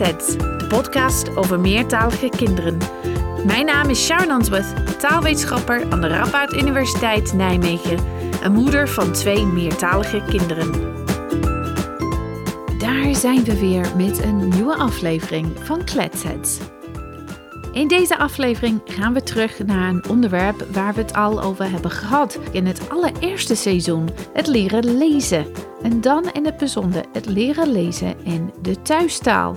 De podcast over meertalige kinderen. Mijn naam is Sharon Answorth, taalwetenschapper aan de Radboud Universiteit Nijmegen en moeder van twee meertalige kinderen. Daar zijn we weer met een nieuwe aflevering van Kletsets. In deze aflevering gaan we terug naar een onderwerp waar we het al over hebben gehad in het allereerste seizoen: het leren lezen. En dan in het bijzonder het leren lezen in de thuistaal.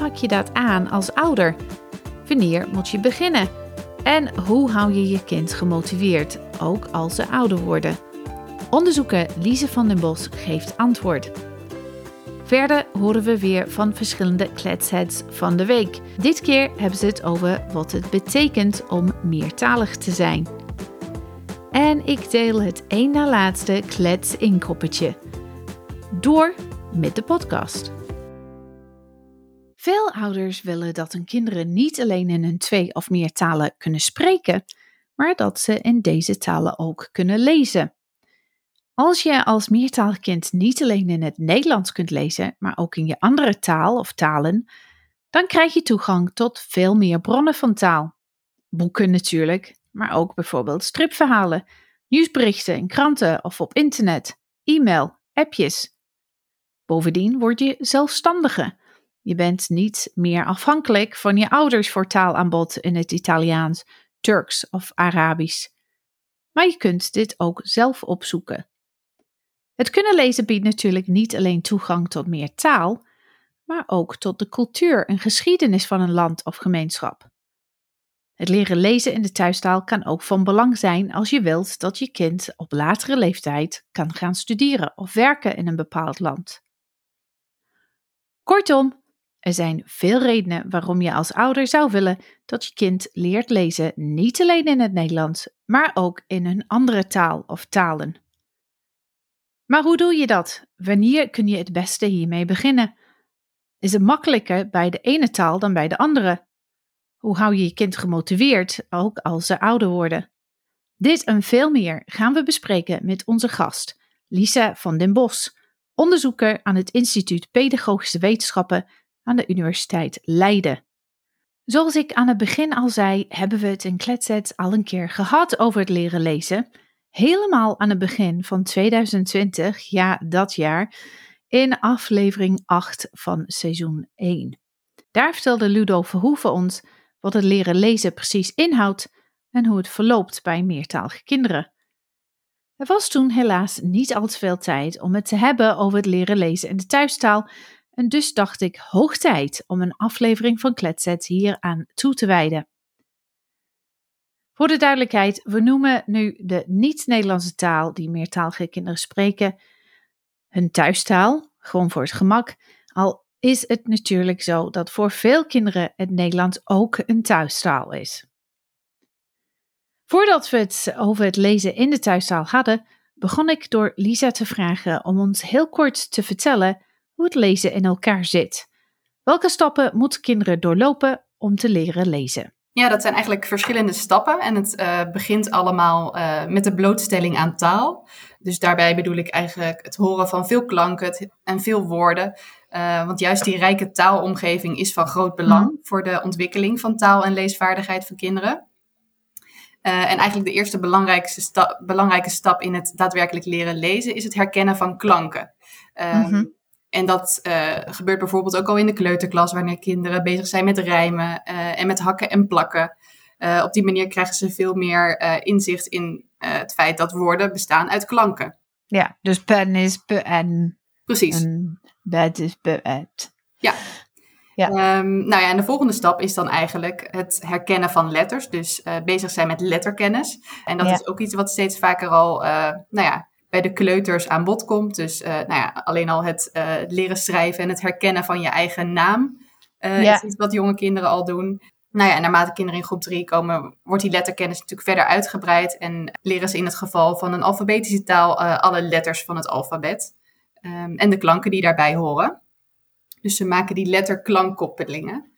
Pak je dat aan als ouder? Wanneer moet je beginnen? En hoe hou je je kind gemotiveerd, ook als ze ouder worden? Onderzoeker Lise van den Bos geeft antwoord. Verder horen we weer van verschillende kletsheads van de week. Dit keer hebben ze het over wat het betekent om meertalig te zijn. En ik deel het één na laatste klets inkoppertje. Door met de podcast. Veel ouders willen dat hun kinderen niet alleen in hun twee of meer talen kunnen spreken, maar dat ze in deze talen ook kunnen lezen. Als je als meertalig kind niet alleen in het Nederlands kunt lezen, maar ook in je andere taal of talen, dan krijg je toegang tot veel meer bronnen van taal. Boeken natuurlijk, maar ook bijvoorbeeld stripverhalen, nieuwsberichten in kranten of op internet, e-mail, appjes. Bovendien word je zelfstandige. Je bent niet meer afhankelijk van je ouders voor taalaanbod in het Italiaans, Turks of Arabisch. Maar je kunt dit ook zelf opzoeken. Het kunnen lezen biedt natuurlijk niet alleen toegang tot meer taal, maar ook tot de cultuur en geschiedenis van een land of gemeenschap. Het leren lezen in de thuistaal kan ook van belang zijn als je wilt dat je kind op latere leeftijd kan gaan studeren of werken in een bepaald land. Kortom, er zijn veel redenen waarom je als ouder zou willen dat je kind leert lezen niet alleen in het Nederlands, maar ook in een andere taal of talen. Maar hoe doe je dat? Wanneer kun je het beste hiermee beginnen? Is het makkelijker bij de ene taal dan bij de andere? Hoe hou je je kind gemotiveerd, ook als ze ouder worden? Dit en veel meer gaan we bespreken met onze gast, Lisa van den Bos, onderzoeker aan het Instituut Pedagogische Wetenschappen aan de Universiteit Leiden. Zoals ik aan het begin al zei, hebben we het in Kletset al een keer gehad over het leren lezen helemaal aan het begin van 2020, ja, dat jaar, in aflevering 8 van seizoen 1. Daar vertelde Ludo Verhoeven ons wat het leren lezen precies inhoudt en hoe het verloopt bij meertalige kinderen. Er was toen helaas niet al te veel tijd om het te hebben over het leren lezen in de thuistaal, en dus dacht ik hoog tijd om een aflevering van Kletset hier aan toe te wijden. Voor de duidelijkheid, we noemen nu de niet-Nederlandse taal die meertalige kinderen spreken hun thuistaal, gewoon voor het gemak. Al is het natuurlijk zo dat voor veel kinderen het Nederlands ook een thuistaal is. Voordat we het over het lezen in de thuistaal hadden, begon ik door Lisa te vragen om ons heel kort te vertellen hoe het lezen in elkaar zit. Welke stappen moeten kinderen doorlopen om te leren lezen? Ja, dat zijn eigenlijk verschillende stappen. En het uh, begint allemaal uh, met de blootstelling aan taal. Dus daarbij bedoel ik eigenlijk het horen van veel klanken en veel woorden. Uh, want juist die rijke taalomgeving is van groot belang mm. voor de ontwikkeling van taal- en leesvaardigheid van kinderen. en eigenlijk de eerste belangrijkste sta belangrijke stap in het daadwerkelijk leren lezen is het herkennen van klanken. Mm -hmm. En dat uh, gebeurt bijvoorbeeld ook al in de kleuterklas, wanneer kinderen bezig zijn met rijmen uh, en met hakken en plakken. Uh, op die manier krijgen ze veel meer inzicht in het feit dat woorden bestaan uit klanken. Ja, dus pen is pen. Precies. En bed is bed. Ja. Ja. Um, nou ja, en de volgende stap is dan eigenlijk het herkennen van letters. Dus bezig zijn met letterkennis. En dat ja. is ook iets wat steeds vaker al, nou ja, bij de kleuters aan bod komt. Dus uh, nou ja, alleen al het uh, leren schrijven en het herkennen van je eigen naam uh, ja. is iets wat jonge kinderen al doen. Nou ja, en naarmate kinderen in groep 3 komen, wordt die letterkennis natuurlijk verder uitgebreid. En leren ze in het geval van een alfabetische taal alle letters van het alfabet. Um, en de klanken die daarbij horen. Dus ze maken die letterklankkoppelingen.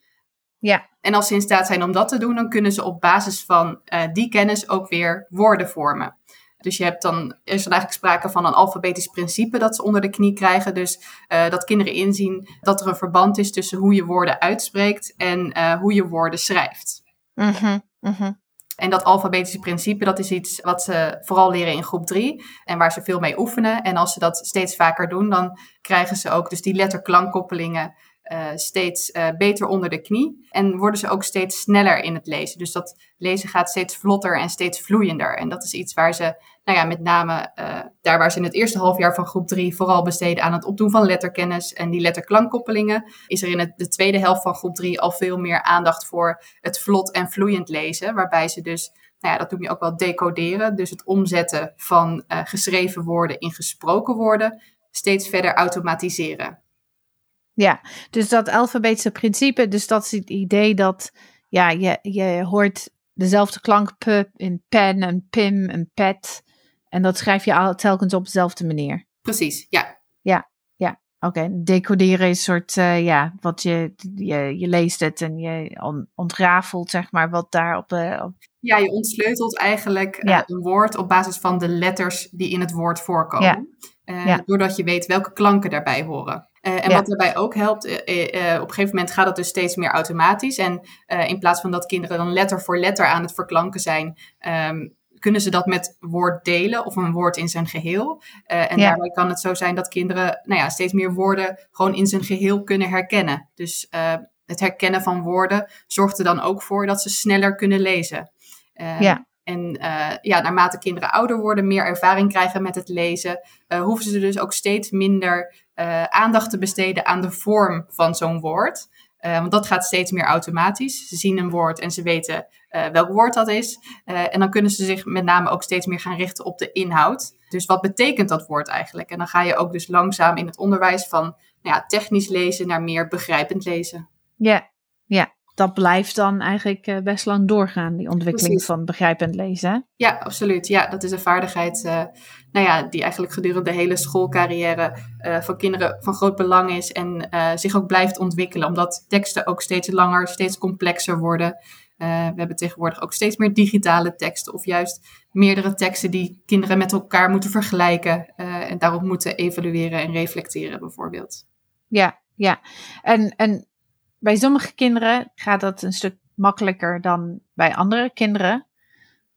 Ja. En als ze in staat zijn om dat te doen, dan kunnen ze op basis van die kennis ook weer woorden vormen. Dus je hebt dan, er is dan eigenlijk sprake van een alfabetisch principe dat ze onder de knie krijgen. Dus uh, dat kinderen inzien dat er een verband is tussen hoe je woorden uitspreekt en uh, hoe je woorden schrijft. Mhm, mhm. En dat alfabetische principe, dat is iets wat ze vooral leren in groep 3 en waar ze veel mee oefenen. En als ze dat steeds vaker doen, dan krijgen ze ook dus die letterklankkoppelingen uh, steeds uh, beter onder de knie. En worden ze ook steeds sneller in het lezen. Dus dat lezen gaat steeds vlotter en steeds vloeiender. En dat is iets waar ze, nou ja, met name uh, daar waar ze in het eerste halfjaar van groep 3 vooral besteden aan het opdoen van letterkennis en die letterklankkoppelingen, is er in het, de tweede helft van groep 3 al veel meer aandacht voor het vlot en vloeiend lezen. Waarbij ze dus nou ja, dat noem je ook wel decoderen. Dus het omzetten van geschreven woorden in gesproken woorden steeds verder automatiseren. Ja, dus dat alfabetische principe, dus dat is het idee dat ja, je, je hoort dezelfde klank p in pen, en pim, en pet. En dat schrijf je al telkens op dezelfde manier. Precies, ja. Ja, ja. Oké, decoderen is een soort, uh, ja, wat je, je, je leest het en je on, ontrafelt, zeg maar, wat daar op, uh, op... Ja, je ontsleutelt eigenlijk uh, ja. een woord op basis van de letters die in het woord voorkomen. Ja. Ja. Doordat je weet welke klanken daarbij horen. Uh, en ja. wat daarbij ook helpt, uh, uh, op een gegeven moment gaat het dus steeds meer automatisch. En in plaats van dat kinderen dan letter voor letter aan het verklanken zijn, um, kunnen ze dat met woord delen of een woord in zijn geheel. en ja. daarbij kan het zo zijn dat kinderen nou ja, steeds meer woorden gewoon in zijn geheel kunnen herkennen. Dus het herkennen van woorden zorgt er dan ook voor dat ze sneller kunnen lezen. ja. En uh, ja, naarmate kinderen ouder worden, meer ervaring krijgen met het lezen, uh, hoeven ze dus ook steeds minder uh, aandacht te besteden aan de vorm van zo'n woord. want dat gaat steeds meer automatisch. Ze zien een woord en ze weten welk woord dat is. en dan kunnen ze zich met name ook steeds meer gaan richten op de inhoud. Dus wat betekent dat woord eigenlijk? En dan ga je ook dus langzaam in het onderwijs van nou ja, technisch lezen naar meer begrijpend lezen. Ja, ja dat blijft dan eigenlijk uh, best lang doorgaan, die ontwikkeling Precies. van begrijpend lezen. Ja, absoluut. Ja, dat is een vaardigheid uh, nou ja, die eigenlijk gedurende de hele schoolcarrière uh, van kinderen van groot belang is en zich ook blijft ontwikkelen, omdat teksten ook steeds langer, steeds complexer worden. we hebben tegenwoordig ook steeds meer digitale teksten of juist meerdere teksten die kinderen met elkaar moeten vergelijken en daarop moeten evalueren en reflecteren bijvoorbeeld. Ja, ja. En, en bij sommige kinderen gaat dat een stuk makkelijker dan bij andere kinderen.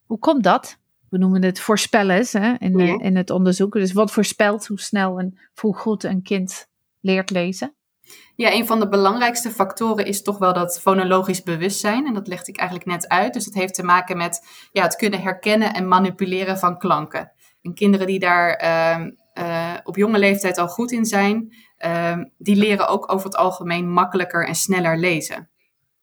Hoe komt dat? We noemen het voorspellen hè, in, ja. in het onderzoek. Dus wat voorspelt hoe snel en hoe goed een kind leert lezen? Ja, een van de belangrijkste factoren is toch wel dat fonologisch bewustzijn. En dat legde ik eigenlijk net uit. Dus het heeft te maken met ja, het kunnen herkennen en manipuleren van klanken. En kinderen die daar uh, uh, op jonge leeftijd al goed in zijn, uh, die leren ook over het algemeen makkelijker en sneller lezen.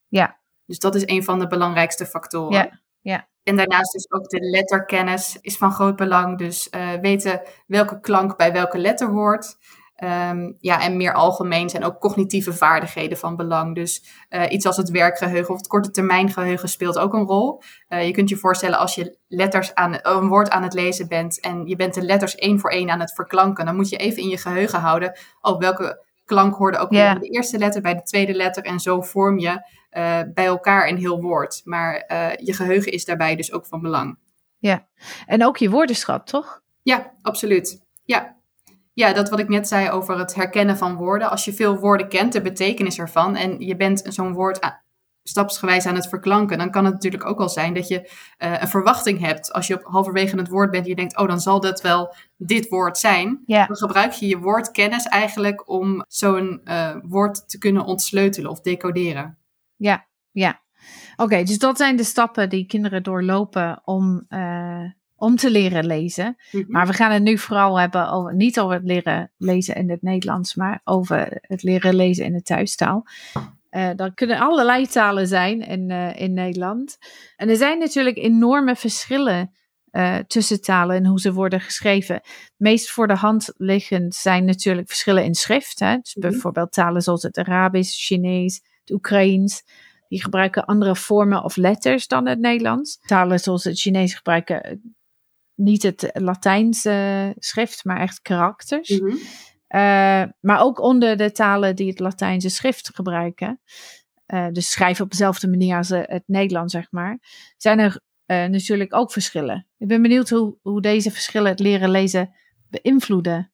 Ja. Dus dat is een van de belangrijkste factoren. Ja, ja. En daarnaast dus ook de letterkennis is van groot belang. Dus uh, weten welke klank bij welke letter hoort. Um, ja, en meer algemeen zijn ook cognitieve vaardigheden van belang. Dus uh, iets als het werkgeheugen of het korte termijn geheugen speelt ook een rol. Uh, je kunt je voorstellen als je letters aan, een woord aan het lezen bent en je bent de letters één voor één aan het verklanken, dan moet je even in je geheugen houden, oh, welke klank hoorde ook yeah. bij de eerste letter, bij de tweede letter en zo vorm je uh, bij elkaar een heel woord. Maar je geheugen is daarbij dus ook van belang. Ja, en ook je woordenschat, toch? Ja, absoluut. Ja, ja, dat wat ik net zei over het herkennen van woorden. Als je veel woorden kent, de betekenis ervan, en je bent zo'n woord stapsgewijs aan het verklanken, dan kan het natuurlijk ook wel zijn dat je uh, een verwachting hebt. Als je op halverwege het woord bent en je denkt, oh, dan zal dat wel dit woord zijn. Dan gebruik je je woordkennis eigenlijk om zo'n uh, woord te kunnen ontsleutelen of decoderen. Ja, ja. Oké, okay, dus dat zijn de stappen die kinderen doorlopen om uh, om te leren lezen. Mm -hmm. Maar we gaan het nu vooral hebben over, niet over het leren lezen in het Nederlands, maar over het leren lezen in de thuistaal. Uh, dat kunnen allerlei talen zijn in, uh, in Nederland. En er zijn natuurlijk enorme verschillen uh, tussen talen en hoe ze worden geschreven. Meest voor de hand liggend zijn natuurlijk verschillen in schrift. Hè? Dus mm -hmm. bijvoorbeeld talen zoals het Arabisch, Chinees, het Oekraïens. Die gebruiken andere vormen of letters dan het Nederlands. Talen zoals het Chinees gebruiken niet het Latijnse schrift, maar echt karakters. Mm -hmm. uh, maar ook onder de talen die het Latijnse schrift gebruiken. Uh, dus schrijven op dezelfde manier als het Nederlands, zeg maar. Zijn er uh, natuurlijk ook verschillen. Ik ben benieuwd hoe, hoe deze verschillen het leren lezen beïnvloeden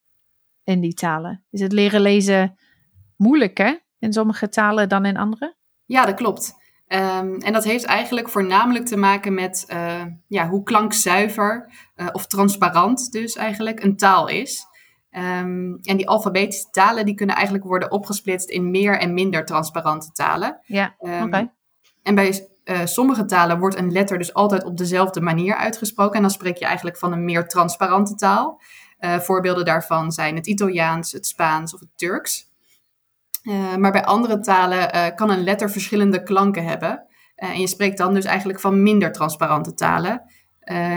in die talen. Is het leren lezen moeilijker in sommige talen dan in andere? Ja, dat klopt. Um, en dat heeft eigenlijk voornamelijk te maken met uh, ja, hoe klankzuiver uh, of transparant dus eigenlijk een taal is. Um, en die alfabetische talen die kunnen eigenlijk worden opgesplitst in meer en minder transparante talen. Ja, um, oké. Okay. En bij uh, sommige talen wordt een letter dus altijd op dezelfde manier uitgesproken. En dan spreek je eigenlijk van een meer transparante taal. Voorbeelden daarvan zijn het Italiaans, het Spaans of het Turks. Uh, maar bij andere talen kan een letter verschillende klanken hebben. en je spreekt dan dus eigenlijk van minder transparante talen.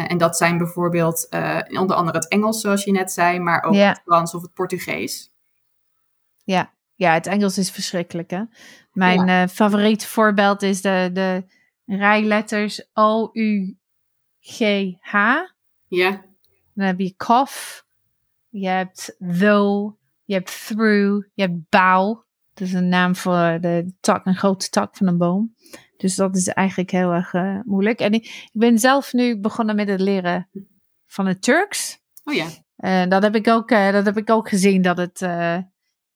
en dat zijn bijvoorbeeld onder andere het Engels, zoals je net zei, maar ook het Frans of het Portugees. Ja, ja, het Engels is verschrikkelijk. Hè? Mijn ja. favoriet voorbeeld is de, de rijletters O, U, G, H. Ja. Dan heb je cough, je hebt though, je hebt through, je hebt bow. Dat is een naam voor de tak, een grote tak van een boom. Dus dat is eigenlijk heel erg uh, moeilijk. En ik, ik, ben zelf nu begonnen met het leren van het Turks. Oh ja. En dat heb ik ook, uh, dat heb ik ook gezien dat het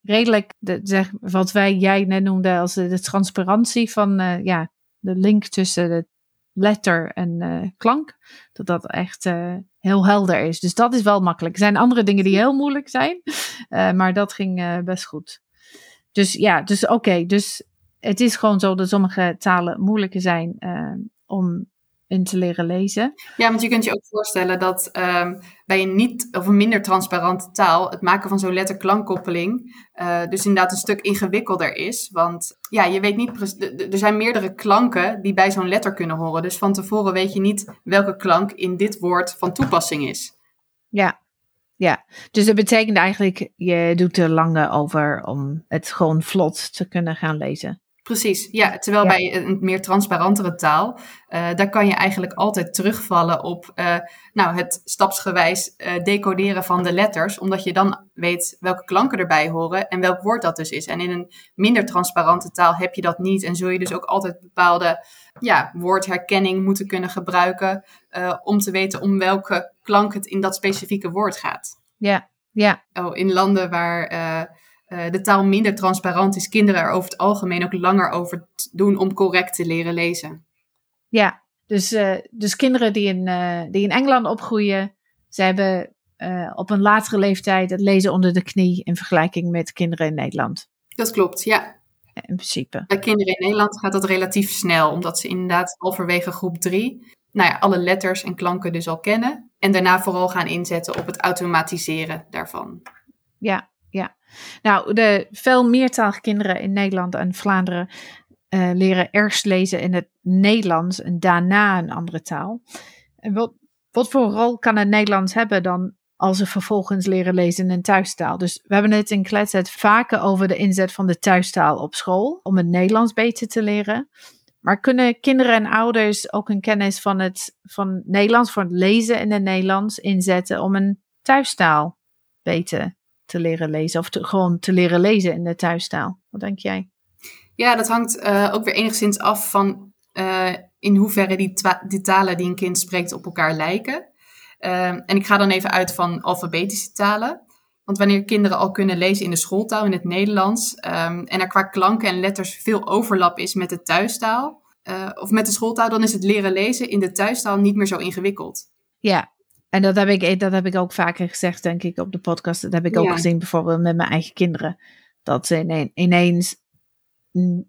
redelijk, de, zeg, wat wij, jij net noemde als de, de transparantie van, ja, de link tussen de letter en klank, dat dat echt heel helder is. Dus dat is wel makkelijk. Er zijn andere dingen die heel moeilijk zijn, maar dat ging best goed. Dus ja, dus oké, okay, dus het is gewoon zo dat sommige talen moeilijker zijn om in te leren lezen. Ja, want je kunt je ook voorstellen dat um, bij een niet of een minder transparante taal het maken van zo'n letter-klankkoppeling uh, dus inderdaad een stuk ingewikkelder is. Want ja, je weet niet, er zijn meerdere klanken die bij zo'n letter kunnen horen. Dus van tevoren weet je niet welke klank in dit woord van toepassing is. Ja, ja, dus dat betekent eigenlijk, je doet er langer over om het gewoon vlot te kunnen gaan lezen. Precies, ja. Terwijl ja. bij een meer transparantere taal, uh, daar kan je eigenlijk altijd terugvallen op uh, nou, het stapsgewijs uh, decoderen van de letters, omdat je dan weet welke klanken erbij horen en welk woord dat dus is. En in een minder transparante taal heb je dat niet en zul je dus ook altijd bepaalde ja, woordherkenning moeten kunnen gebruiken om te weten om welke klank het in dat specifieke woord gaat. Ja, ja. Oh, in landen waar uh, de taal minder transparant is, kinderen er over het algemeen ook langer over doen om correct te leren lezen. Ja, dus, uh, dus kinderen die in, die in Engeland opgroeien, ze hebben op een latere leeftijd het lezen onder de knie in vergelijking met kinderen in Nederland. Dat klopt, ja. In principe. Bij kinderen in Nederland gaat dat relatief snel, omdat ze inderdaad halverwege groep drie nou ja, alle letters en klanken dus al kennen. En daarna vooral gaan inzetten op het automatiseren daarvan. Ja, ja. Nou, de veel meertalige kinderen in Nederland en Vlaanderen uh, leren eerst lezen in het Nederlands en daarna een andere taal. En wat, wat voor rol kan het Nederlands hebben dan als ze vervolgens leren lezen in een thuistaal? Dus we hebben het in Kletset vaker over de inzet van de thuistaal op school om het Nederlands beter te leren. Maar kunnen kinderen en ouders ook een kennis van het van Nederlands, voor het lezen in het Nederlands inzetten om een thuistaal beter te leren lezen of gewoon te leren lezen in de thuistaal? Wat denk jij? Ja, dat hangt uh, ook weer enigszins af van uh, in hoeverre die, die, talen die een kind spreekt op elkaar lijken. Uh, en ik ga dan even uit van alfabetische talen. Want wanneer kinderen al kunnen lezen in de schooltaal, in het Nederlands, um, en er qua klanken en letters veel overlap is met de thuistaal, uh, of met de schooltaal, dan is het leren lezen in de thuistaal niet meer zo ingewikkeld. Ja, en dat heb, ik, dat heb ik ook vaker gezegd, denk ik, op de podcast. Dat heb ik ook ja. gezien bijvoorbeeld met mijn eigen kinderen. Dat ze ineens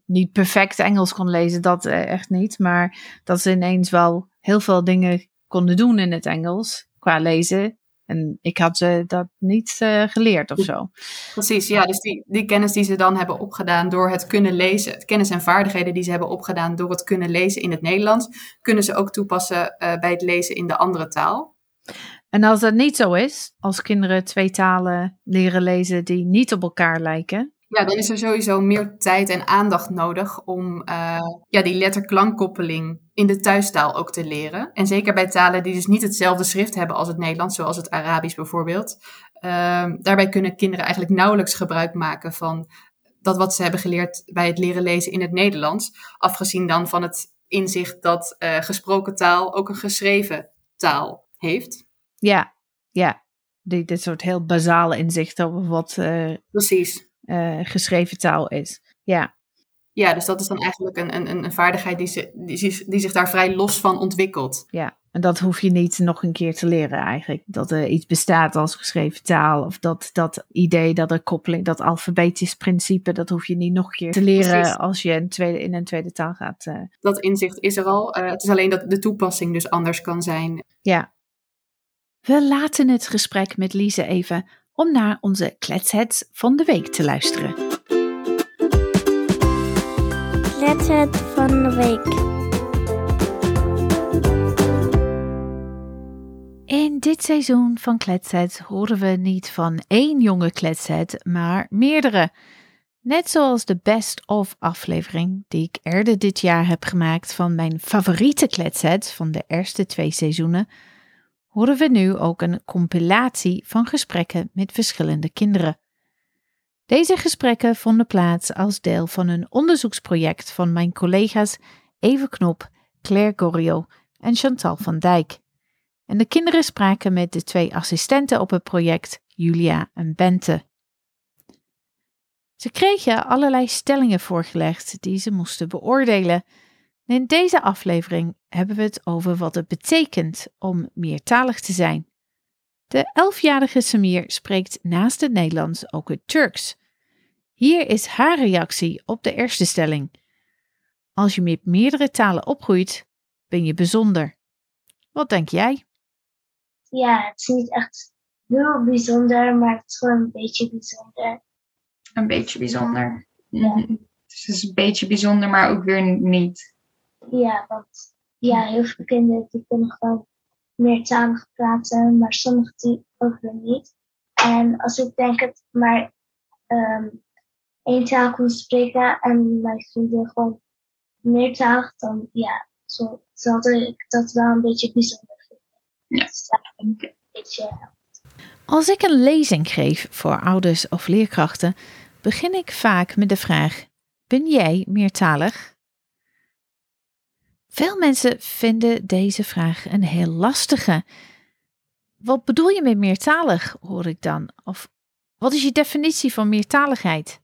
niet perfect Engels kon lezen, dat eh, echt niet. Maar dat ze ineens wel heel veel dingen konden doen in het Engels qua lezen. En ik had ze dat niet uh, geleerd of zo. Precies, ja. Dus die, die kennis die ze dan hebben opgedaan door het kunnen lezen, kennis en vaardigheden die ze hebben opgedaan door het kunnen lezen in het Nederlands, kunnen ze ook toepassen uh, bij het lezen in de andere taal. En als dat niet zo is, als kinderen twee talen leren lezen die niet op elkaar lijken. Ja, dan is er sowieso meer tijd en aandacht nodig om uh, ja, die letterklankkoppeling in de thuistaal ook te leren. En zeker bij talen die dus niet hetzelfde schrift hebben als het Nederlands, zoals het Arabisch bijvoorbeeld. Uh, daarbij kunnen kinderen eigenlijk nauwelijks gebruik maken van dat wat ze hebben geleerd bij het leren lezen in het Nederlands. Afgezien dan van het inzicht dat uh, gesproken taal ook een geschreven taal heeft. Ja, ja. Die, dit soort heel basale inzicht over wat uh, Precies. Uh, geschreven taal is. Ja. Ja, dus dat is dan eigenlijk een, een, een vaardigheid die, ze, die, die zich daar vrij los van ontwikkelt. Ja, en dat hoef je niet nog een keer te leren eigenlijk. Dat er iets bestaat als geschreven taal. Of dat, dat idee, dat er koppeling, dat alfabetisch principe, dat hoef je niet nog een keer te leren Precies. als je een tweede, in een tweede taal gaat. Uh... Dat inzicht is er al. Uh, het is alleen dat de toepassing dus anders kan zijn. Ja. We laten het gesprek met Lise even om naar onze kletsheads van de week te luisteren. Kletshead van de week. In dit seizoen van Kletsheads horen we niet van één jonge kletshead, maar meerdere. Net zoals de Best of aflevering die ik eerder dit jaar heb gemaakt van mijn favoriete kletsheads van de eerste twee seizoenen, horen we nu ook een compilatie van gesprekken met verschillende kinderen. Deze gesprekken vonden plaats als deel van een onderzoeksproject van mijn collega's Eve Knop, Claire Goriot en Chantal van Dijk. En de kinderen spraken met de twee assistenten op het project, Julia en Bente. Ze kregen allerlei stellingen voorgelegd die ze moesten beoordelen. In deze aflevering hebben we het over wat het betekent om meertalig te zijn. De elfjarige Samir spreekt naast het Nederlands ook het Turks. Hier is haar reactie op de eerste stelling. Als je met meerdere talen opgroeit, ben je bijzonder. Wat denk jij? ja, het is niet echt heel bijzonder, maar het is gewoon een beetje bijzonder. Een beetje bijzonder. Ja. Het is een beetje bijzonder, maar ook weer niet. Ja, want ja, heel veel kinderen die kunnen gewoon meertalig praten, maar sommigen die ook weer niet. En als ik denk het maar um, één taal kon spreken en mijn vrienden gewoon meertalig, dan ja, zo, zal ik dat wel een beetje bijzonder ja. Als ik een lezing geef voor ouders of leerkrachten, begin ik vaak met de vraag: Ben jij meertalig? Veel mensen vinden deze vraag een heel lastige. Wat bedoel je met meertalig, hoor ik dan? Of wat is je definitie van meertaligheid?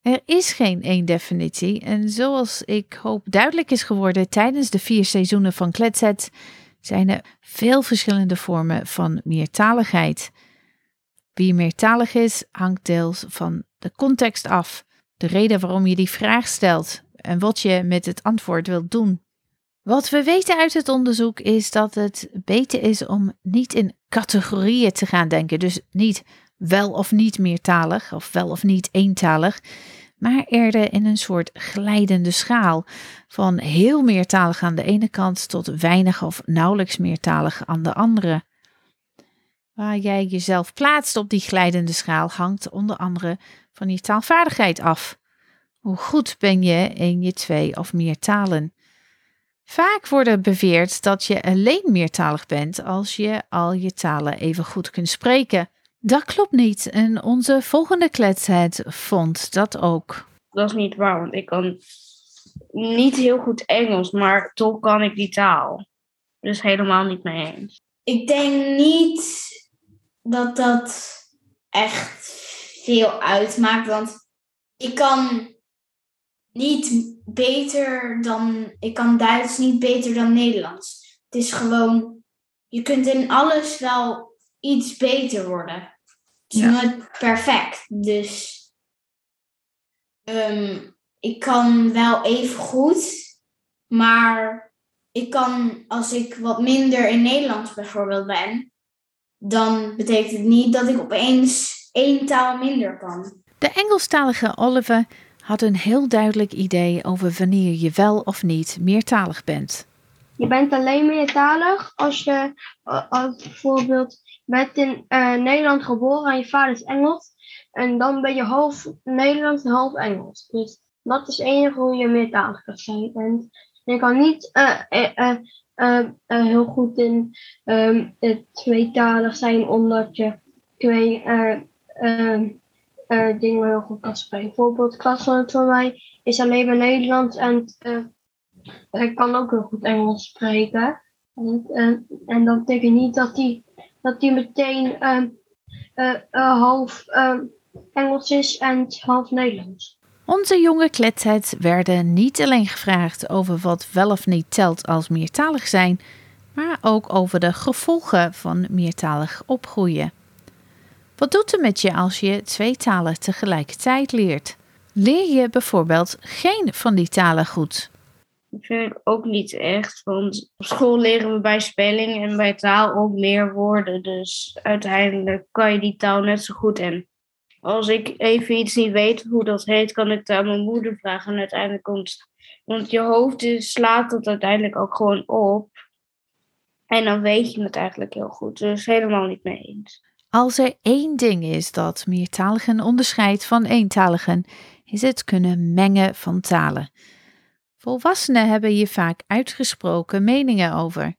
Er is geen één definitie en zoals ik hoop duidelijk is geworden tijdens de vier seizoenen van Kletset, zijn er veel verschillende vormen van meertaligheid. Wie meertalig is, hangt deels van de context af, de reden waarom je die vraag stelt en wat je met het antwoord wilt doen. Wat we weten uit het onderzoek is dat het beter is om niet in categorieën te gaan denken, dus niet wel of niet meertalig of wel of niet eentalig, maar eerder in een soort glijdende schaal. Van heel meertalig aan de ene kant tot weinig of nauwelijks meertalig aan de andere. Waar jij jezelf plaatst op die glijdende schaal hangt onder andere van je taalvaardigheid af. Hoe goed ben je in je twee of meer talen? Vaak wordt beweerd dat je alleen meertalig bent als je al je talen even goed kunt spreken. Dat klopt niet en onze volgende kletsheid vond dat ook. Dat is niet waar, want ik kan niet heel goed Engels, maar toch kan ik die taal. Dus helemaal niet mee eens. Ik denk niet dat dat echt veel uitmaakt, want ik kan niet beter dan. Ik kan Duits niet beter dan Nederlands. Het is gewoon. Je kunt in alles wel iets beter worden. Het is ja. nooit perfect. Dus um, ik kan wel even goed, maar ik kan als ik wat minder in Nederlands bijvoorbeeld ben, dan betekent het niet dat ik opeens één taal minder kan. De Engelstalige Oliver had een heel duidelijk idee over wanneer je wel of niet meertalig bent. Je bent alleen meertalig als je als bijvoorbeeld bent in uh, Nederland geboren en je vader is Engels. En dan ben je half Nederlands en half Engels. Dus dat is enige hoe je meertalig kan zijn. En je kan niet uh, heel goed in um, tweetalig zijn, omdat je twee dingen heel goed kan spreken. Bijvoorbeeld, klasgenoot van mij is alleen maar Nederlands en Ik kan ook heel goed Engels spreken. En, en, en dat betekent niet dat hij dat die meteen uh, uh, half uh, Engels is en half Nederlands. Onze jonge kletheid werden niet alleen gevraagd over wat wel of niet telt als meertalig zijn, maar ook over de gevolgen van meertalig opgroeien. Wat doet het met je als je twee talen tegelijkertijd leert? Leer je bijvoorbeeld geen van die talen goed? Ik vind ook niet echt, want op school leren we bij spelling en bij taal ook meer woorden. Dus uiteindelijk kan je die taal net zo goed. En als ik even iets niet weet hoe dat heet, kan ik het aan mijn moeder vragen. En uiteindelijk komt. Want je hoofd slaat dat uiteindelijk ook gewoon op. En dan weet je het eigenlijk heel goed. Dus helemaal niet mee eens. Als er één ding is dat meertaligen onderscheidt van eentaligen, is het kunnen mengen van talen. Volwassenen hebben hier vaak uitgesproken meningen over.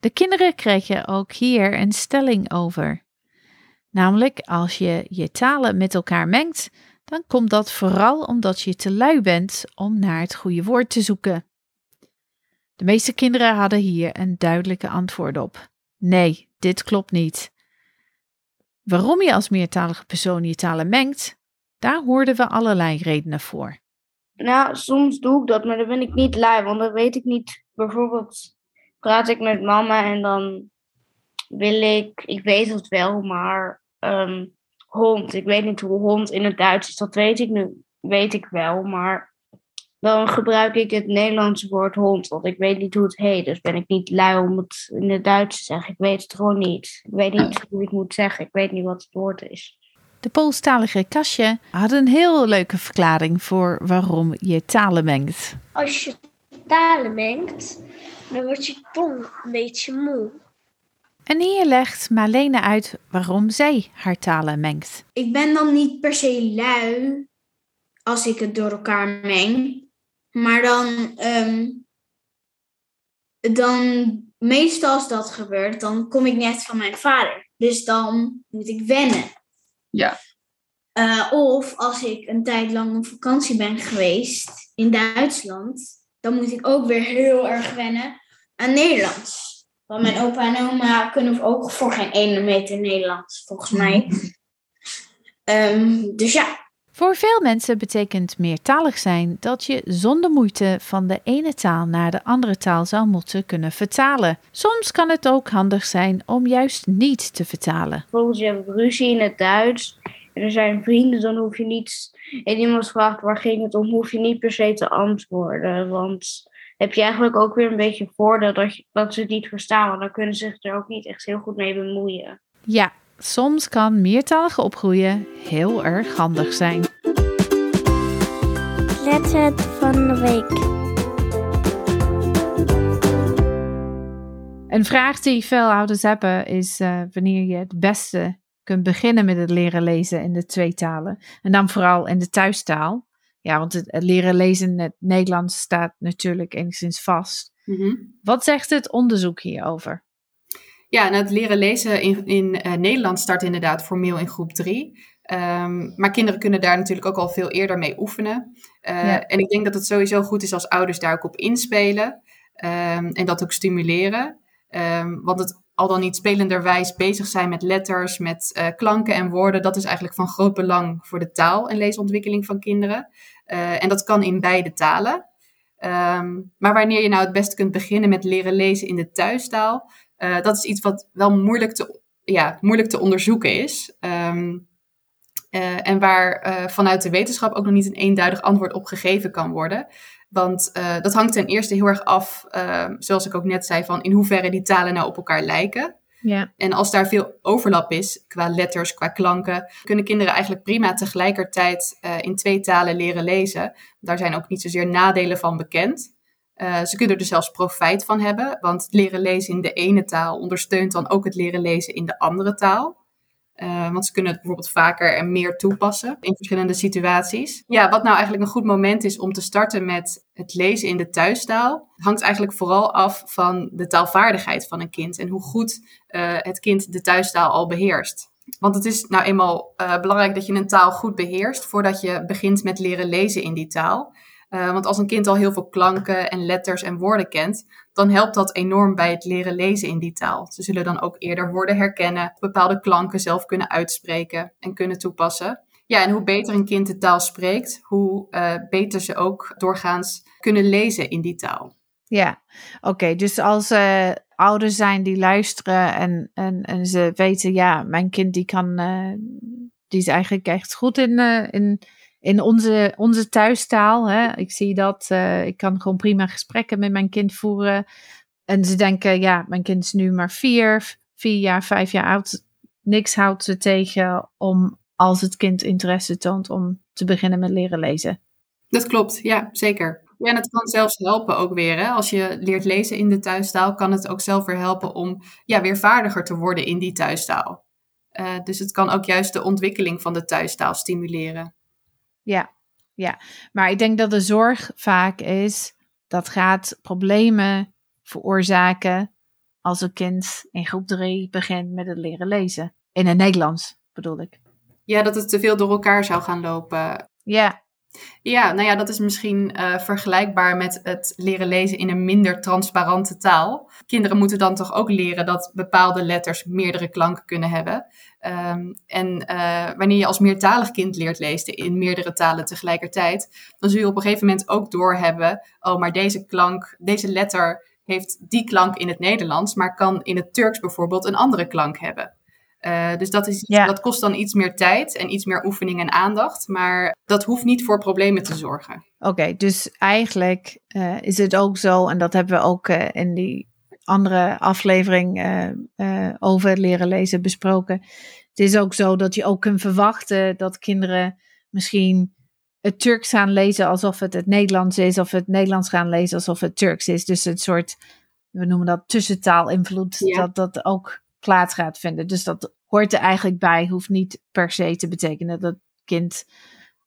De kinderen krijgen ook hier een stelling over. Namelijk, als je je talen met elkaar mengt, dan komt dat vooral omdat je te lui bent om naar het goede woord te zoeken. De meeste kinderen hadden hier een duidelijke antwoord op. Nee, dit klopt niet. Waarom je als meertalige persoon je talen mengt, daar hoorden we allerlei redenen voor. Nou, soms doe ik dat, maar dan ben ik niet lui, want dan weet ik niet. Bijvoorbeeld praat ik met mama en dan wil ik, ik weet het wel, maar um, hond. Ik weet niet hoe hond in het Duits is, dat weet ik nu, weet ik wel, maar dan gebruik ik het Nederlandse woord hond, want ik weet niet hoe het heet. Dus ben ik niet lui om het in het Duits te zeggen. Ik weet het gewoon niet. Ik weet niet hoe ik het moet zeggen. Ik weet niet wat het woord is. De Poolstalige kastje had een heel leuke verklaring voor waarom je talen mengt. Als je talen mengt, dan wordt je tong een beetje moe. En hier legt Marlene uit waarom zij haar talen mengt. Ik ben dan niet per se lui als ik het door elkaar meng. Maar dan, um, dan meestal als dat gebeurt, dan kom ik net van mijn vader. Dus dan moet ik wennen. Ja. Uh, of als ik een tijd lang op vakantie ben geweest in Duitsland, dan moet ik ook weer heel erg wennen aan Nederlands. Want mijn opa en oma kunnen ook voor geen ene meter Nederlands, volgens mij. Um, dus ja, voor veel mensen betekent meertalig zijn dat je zonder moeite van de ene taal naar de andere taal zou moeten kunnen vertalen. Soms kan het ook handig zijn om juist niet te vertalen. Bijvoorbeeld je hebt ruzie in het Duits en er zijn vrienden, dan hoef je niet, en iemand vraagt waar ging het om, hoef je niet per se te antwoorden. Want heb je eigenlijk ook weer een beetje voordeel dat, je, dat ze het niet verstaan, want dan kunnen ze zich er ook niet echt heel goed mee bemoeien. Ja, Soms kan meertalig opgroeien heel erg handig zijn. Letter van de week. Een vraag die veel ouders hebben is uh, wanneer je het beste kunt beginnen met het leren lezen in de twee talen. En dan vooral in de thuistaal. Ja, want het, leren lezen in het Nederlands staat natuurlijk enigszins vast. Mm Wat zegt het onderzoek hierover? Ja, en het leren lezen in, in uh, Nederland start inderdaad formeel in groep 3. Ehm, maar kinderen kunnen daar natuurlijk ook al veel eerder mee oefenen. Uh, En ik denk dat het sowieso goed is als ouders daar ook op inspelen um, en dat ook stimuleren. Um, want het al dan niet spelenderwijs bezig zijn met letters, met uh, klanken en woorden, dat is eigenlijk van groot belang voor de taal- en leesontwikkeling van kinderen. Uh, en dat kan in beide talen. maar wanneer je nou het beste kunt beginnen met leren lezen in de thuistaal, uh, dat is iets wat wel moeilijk te, ja, moeilijk te onderzoeken is. Um, uh, en waar uh, vanuit de wetenschap ook nog niet een eenduidig antwoord op gegeven kan worden. Want dat hangt ten eerste heel erg af, zoals ik ook net zei, van in hoeverre die talen nou op elkaar lijken. Ja. En als daar veel overlap is, qua letters, qua klanken, kunnen kinderen eigenlijk prima tegelijkertijd in twee talen leren lezen. Daar zijn ook niet zozeer nadelen van bekend. Uh, ze kunnen er zelfs profijt van hebben, want leren lezen in de ene taal ondersteunt dan ook het leren lezen in de andere taal. Uh, want ze kunnen het bijvoorbeeld vaker en meer toepassen in verschillende situaties. Ja, wat nou eigenlijk een goed moment is om te starten met het lezen in de thuistaal, hangt eigenlijk vooral af van de taalvaardigheid van een kind en hoe goed uh, het kind de thuistaal al beheerst. Want het is nou eenmaal belangrijk dat je een taal goed beheerst voordat je begint met leren lezen in die taal. Uh, want als een kind al heel veel klanken en letters en woorden kent, dan helpt dat enorm bij het leren lezen in die taal. Ze zullen dan ook eerder woorden herkennen, bepaalde klanken zelf kunnen uitspreken en kunnen toepassen. Ja, en hoe beter een kind de taal spreekt, hoe uh, beter ze ook doorgaans kunnen lezen in die taal. Ja, oké. dus als uh, ouders zijn die luisteren en, en, en ze weten, ja, mijn kind die kan, die is eigenlijk echt goed in, in, in onze, onze thuistaal. Hè? Ik zie dat, ik kan gewoon prima gesprekken met mijn kind voeren. En ze denken, ja, mijn kind is nu maar vier, vier jaar, vijf jaar oud. Niks houdt ze tegen om, als het kind interesse toont, om te beginnen met leren lezen. Dat klopt, ja, zeker. En het kan zelfs helpen ook weer. Hè? Als je leert lezen in de thuistaal, kan het ook zelf weer helpen om ja, weer vaardiger te worden in die thuistaal. Uh, dus het kan ook juist de ontwikkeling van de thuistaal stimuleren. Ja, ja, maar ik denk dat de zorg vaak is dat gaat problemen veroorzaken als een kind in groep 3 begint met het leren lezen. In het Nederlands bedoel ik. Ja, dat het te veel door elkaar zou gaan lopen. Ja, ja, nou ja, dat is misschien uh, vergelijkbaar met het leren lezen in een minder transparante taal. Kinderen moeten dan toch ook leren dat bepaalde letters meerdere klanken kunnen hebben. Um, en uh, wanneer je als meertalig kind leert lezen in meerdere talen tegelijkertijd, dan zul je op een gegeven moment ook doorhebben, oh, maar deze klank, deze letter heeft die klank in het Nederlands, maar kan in het Turks bijvoorbeeld een andere klank hebben. Uh, dus dat, is, dat kost dan iets meer tijd en iets meer oefening en aandacht. Maar dat hoeft niet voor problemen te zorgen. Oké, dus eigenlijk uh, is het ook zo, en dat hebben we ook uh, in die andere aflevering over leren lezen besproken. Het is ook zo dat je ook kunt verwachten dat kinderen misschien het Turks gaan lezen alsof het het Nederlands is, of het Nederlands gaan lezen alsof het Turks is. Dus een soort, we noemen dat tussentaalinvloed, ja. dat dat ook plaats gaat vinden. Dus dat hoort er eigenlijk bij, hoeft niet per se te betekenen dat het kind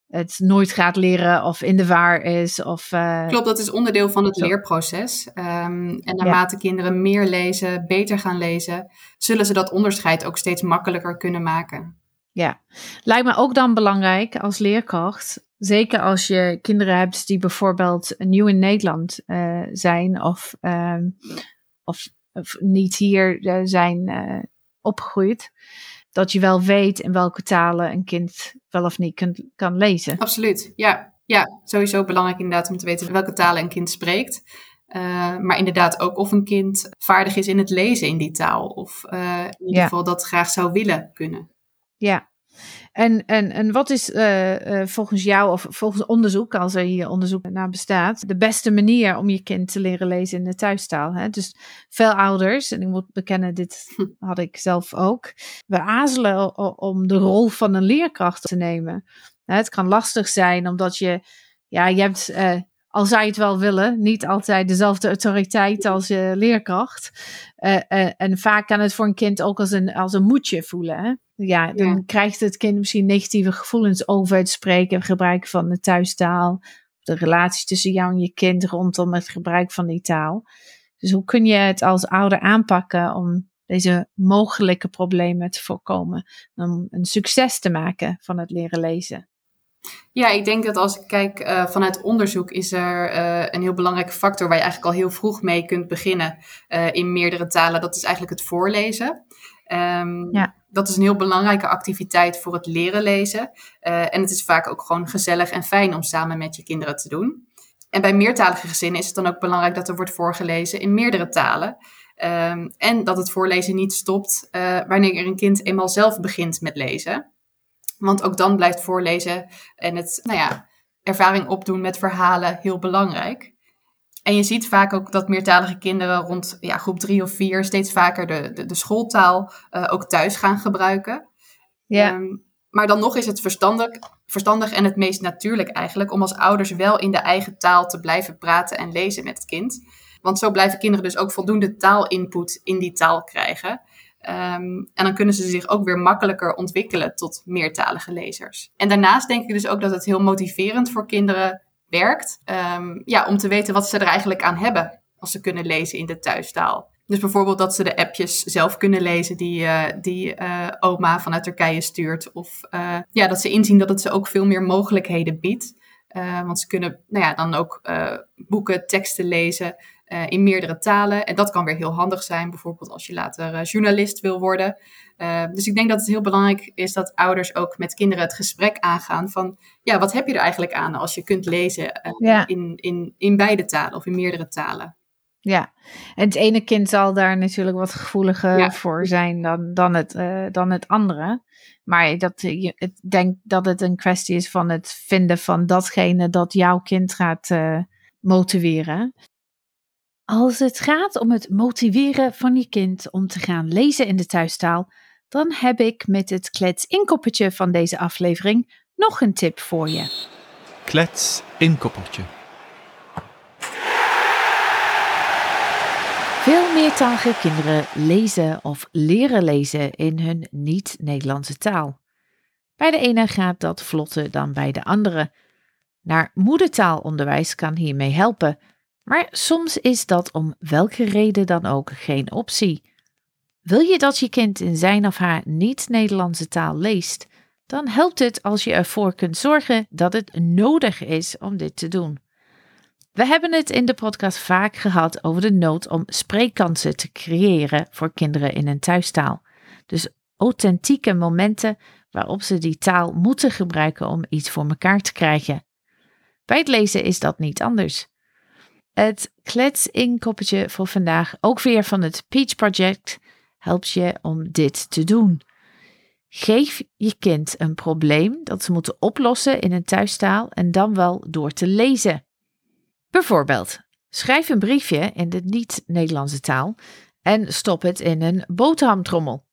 het nooit gaat leren of in de waar is. Of, uh... Klopt, dat is onderdeel van het leerproces. Um, en naarmate ja. kinderen meer lezen, beter gaan lezen, zullen ze dat onderscheid ook steeds makkelijker kunnen maken. Ja, lijkt me ook dan belangrijk als leerkracht. Zeker als je kinderen hebt die bijvoorbeeld nieuw in Nederland uh, zijn of, uh, of of niet hier uh, zijn uh, opgegroeid, dat je wel weet in welke talen een kind wel of niet kan, kan lezen. Absoluut, ja. Ja, sowieso belangrijk inderdaad om te weten welke talen een kind spreekt. Uh, maar inderdaad ook of een kind vaardig is in het lezen in die taal. Of in ieder geval dat graag zou willen kunnen. Ja, en, en, en wat is uh, uh, volgens jou of volgens onderzoek, als er hier onderzoek naar bestaat, de beste manier om je kind te leren lezen in de thuistaal? Hè? Dus veel ouders, en ik moet bekennen, dit had ik zelf ook, we azelen om de rol van een leerkracht te nemen. Het kan lastig zijn omdat je, ja, je hebt, uh, al zou je het wel willen, niet altijd dezelfde autoriteit als je leerkracht. en vaak kan het voor een kind ook als een, als een moedje voelen. Hè? Ja, dan ja. krijgt het kind misschien negatieve gevoelens over het spreken en gebruiken van de thuistaal. De relatie tussen jou en je kind rondom het gebruik van die taal. Dus hoe kun je het als ouder aanpakken om deze mogelijke problemen te voorkomen? Om een succes te maken van het leren lezen? Ja, ik denk dat als ik kijk uh, vanuit onderzoek, is er uh, een heel belangrijke factor waar je eigenlijk al heel vroeg mee kunt beginnen uh, in meerdere talen. Dat is eigenlijk het voorlezen. Um, ja. Dat is een heel belangrijke activiteit voor het leren lezen. Uh, en het is vaak ook gewoon gezellig en fijn om samen met je kinderen te doen. En bij meertalige gezinnen is het dan ook belangrijk dat er wordt voorgelezen in meerdere talen. Um, en dat het voorlezen niet stopt uh, wanneer een kind eenmaal zelf begint met lezen. Want ook dan blijft voorlezen en het, nou ja, ervaring opdoen met verhalen heel belangrijk. En je ziet vaak ook dat meertalige kinderen rond ja, groep drie of vier steeds vaker de, de, de schooltaal uh, ook thuis gaan gebruiken. Ja. Um, maar dan nog is het verstandig, verstandig en het meest natuurlijk eigenlijk om als ouders wel in de eigen taal te blijven praten en lezen met het kind. Want zo blijven kinderen dus ook voldoende taalinput in die taal krijgen. Um, en dan kunnen ze zich ook weer makkelijker ontwikkelen tot meertalige lezers. En daarnaast denk ik dus ook dat het heel motiverend voor kinderen werkt. Um, ja, om te weten wat ze er eigenlijk aan hebben als ze kunnen lezen in de thuistaal. Dus bijvoorbeeld dat ze de appjes zelf kunnen lezen die, uh, die uh, oma vanuit Turkije stuurt. Of uh, ja, dat ze inzien dat het ze ook veel meer mogelijkheden biedt. want ze kunnen nou ja, dan ook boeken, teksten lezen in meerdere talen. En dat kan weer heel handig zijn, bijvoorbeeld als je later journalist wil worden. dus ik denk dat het heel belangrijk is dat ouders ook met kinderen het gesprek aangaan van, ja, wat heb je er eigenlijk aan als je kunt lezen in, in, in beide talen of in meerdere talen? Ja, en het ene kind zal daar natuurlijk wat gevoeliger voor zijn dan, dan, het, dan het andere. Maar dat, ik denk dat het een kwestie is van het vinden van datgene dat jouw kind gaat motiveren. Als het gaat om het motiveren van je kind om te gaan lezen in de thuistaal, dan heb ik met het klets inkoppertje van deze aflevering nog een tip voor je. Klets inkoppertje. Veel meertalige kinderen lezen of leren lezen in hun niet-Nederlandse taal. Bij de ene gaat dat vlotter dan bij de andere. Naar moedertaalonderwijs kan hiermee helpen, maar soms is dat om welke reden dan ook geen optie. Wil je dat je kind in zijn of haar niet-Nederlandse taal leest, dan helpt het als je ervoor kunt zorgen dat het nodig is om dit te doen. We hebben het in de podcast vaak gehad over de nood om spreekkansen te creëren voor kinderen in een thuistaal. Dus authentieke momenten waarop ze die taal moeten gebruiken om iets voor elkaar te krijgen. Bij het lezen is dat niet anders. Het klets inkoppertje voor vandaag, ook weer van het Peach Project, helpt je om dit te doen. Geef je kind een probleem dat ze moeten oplossen in een thuistaal en dan wel door te lezen. Bijvoorbeeld, schrijf een briefje in de niet-Nederlandse taal en stop het in een boterhamtrommel.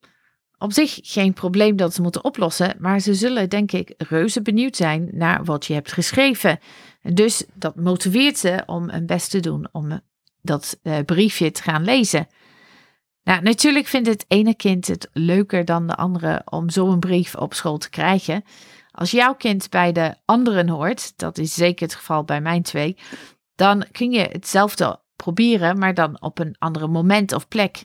Op zich geen probleem dat ze moeten oplossen, maar ze zullen denk ik reuze benieuwd zijn naar wat je hebt geschreven. Dus dat motiveert ze om hun best te doen om dat uh, briefje te gaan lezen. Nou, natuurlijk vindt het ene kind het leuker dan de andere om zo'n brief op school te krijgen. Als jouw kind bij de anderen hoort, dat is zeker het geval bij mijn twee, dan kun je hetzelfde proberen, maar dan op een andere moment of plek.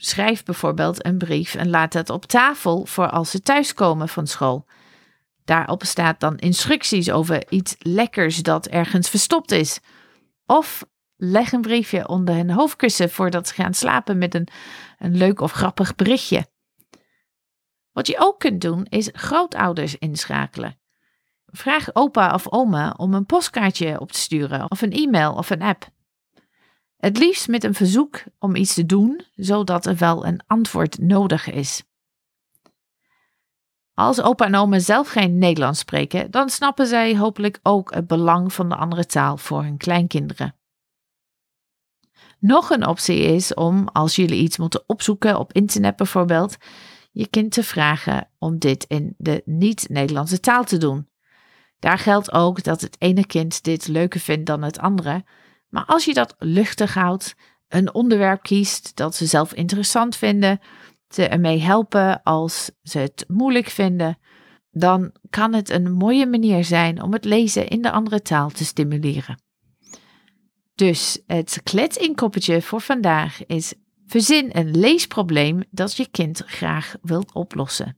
Schrijf bijvoorbeeld een brief en laat het op tafel voor als ze thuiskomen van school. Daarop staat dan instructies over iets lekkers dat ergens verstopt is. Of leg een briefje onder hun hoofdkussen voordat ze gaan slapen met een, een leuk of grappig berichtje. Wat je ook kunt doen is grootouders inschakelen. Vraag opa of oma om een postkaartje op te sturen of een e-mail of een app. Het liefst met een verzoek om iets te doen, zodat er wel een antwoord nodig is. Als opa en oma zelf geen Nederlands spreken, dan snappen zij hopelijk ook het belang van de andere taal voor hun kleinkinderen. Nog een optie is om, als jullie iets moeten opzoeken op internet bijvoorbeeld, je kind te vragen om dit in de niet-Nederlandse taal te doen. Daar geldt ook dat het ene kind dit leuker vindt dan het andere. Maar als je dat luchtig houdt, een onderwerp kiest dat ze zelf interessant vinden, ze ermee helpen als ze het moeilijk vinden, dan kan het een mooie manier zijn om het lezen in de andere taal te stimuleren. Dus het kletsinkoppetje voor vandaag is: verzin een leesprobleem dat je kind graag wilt oplossen.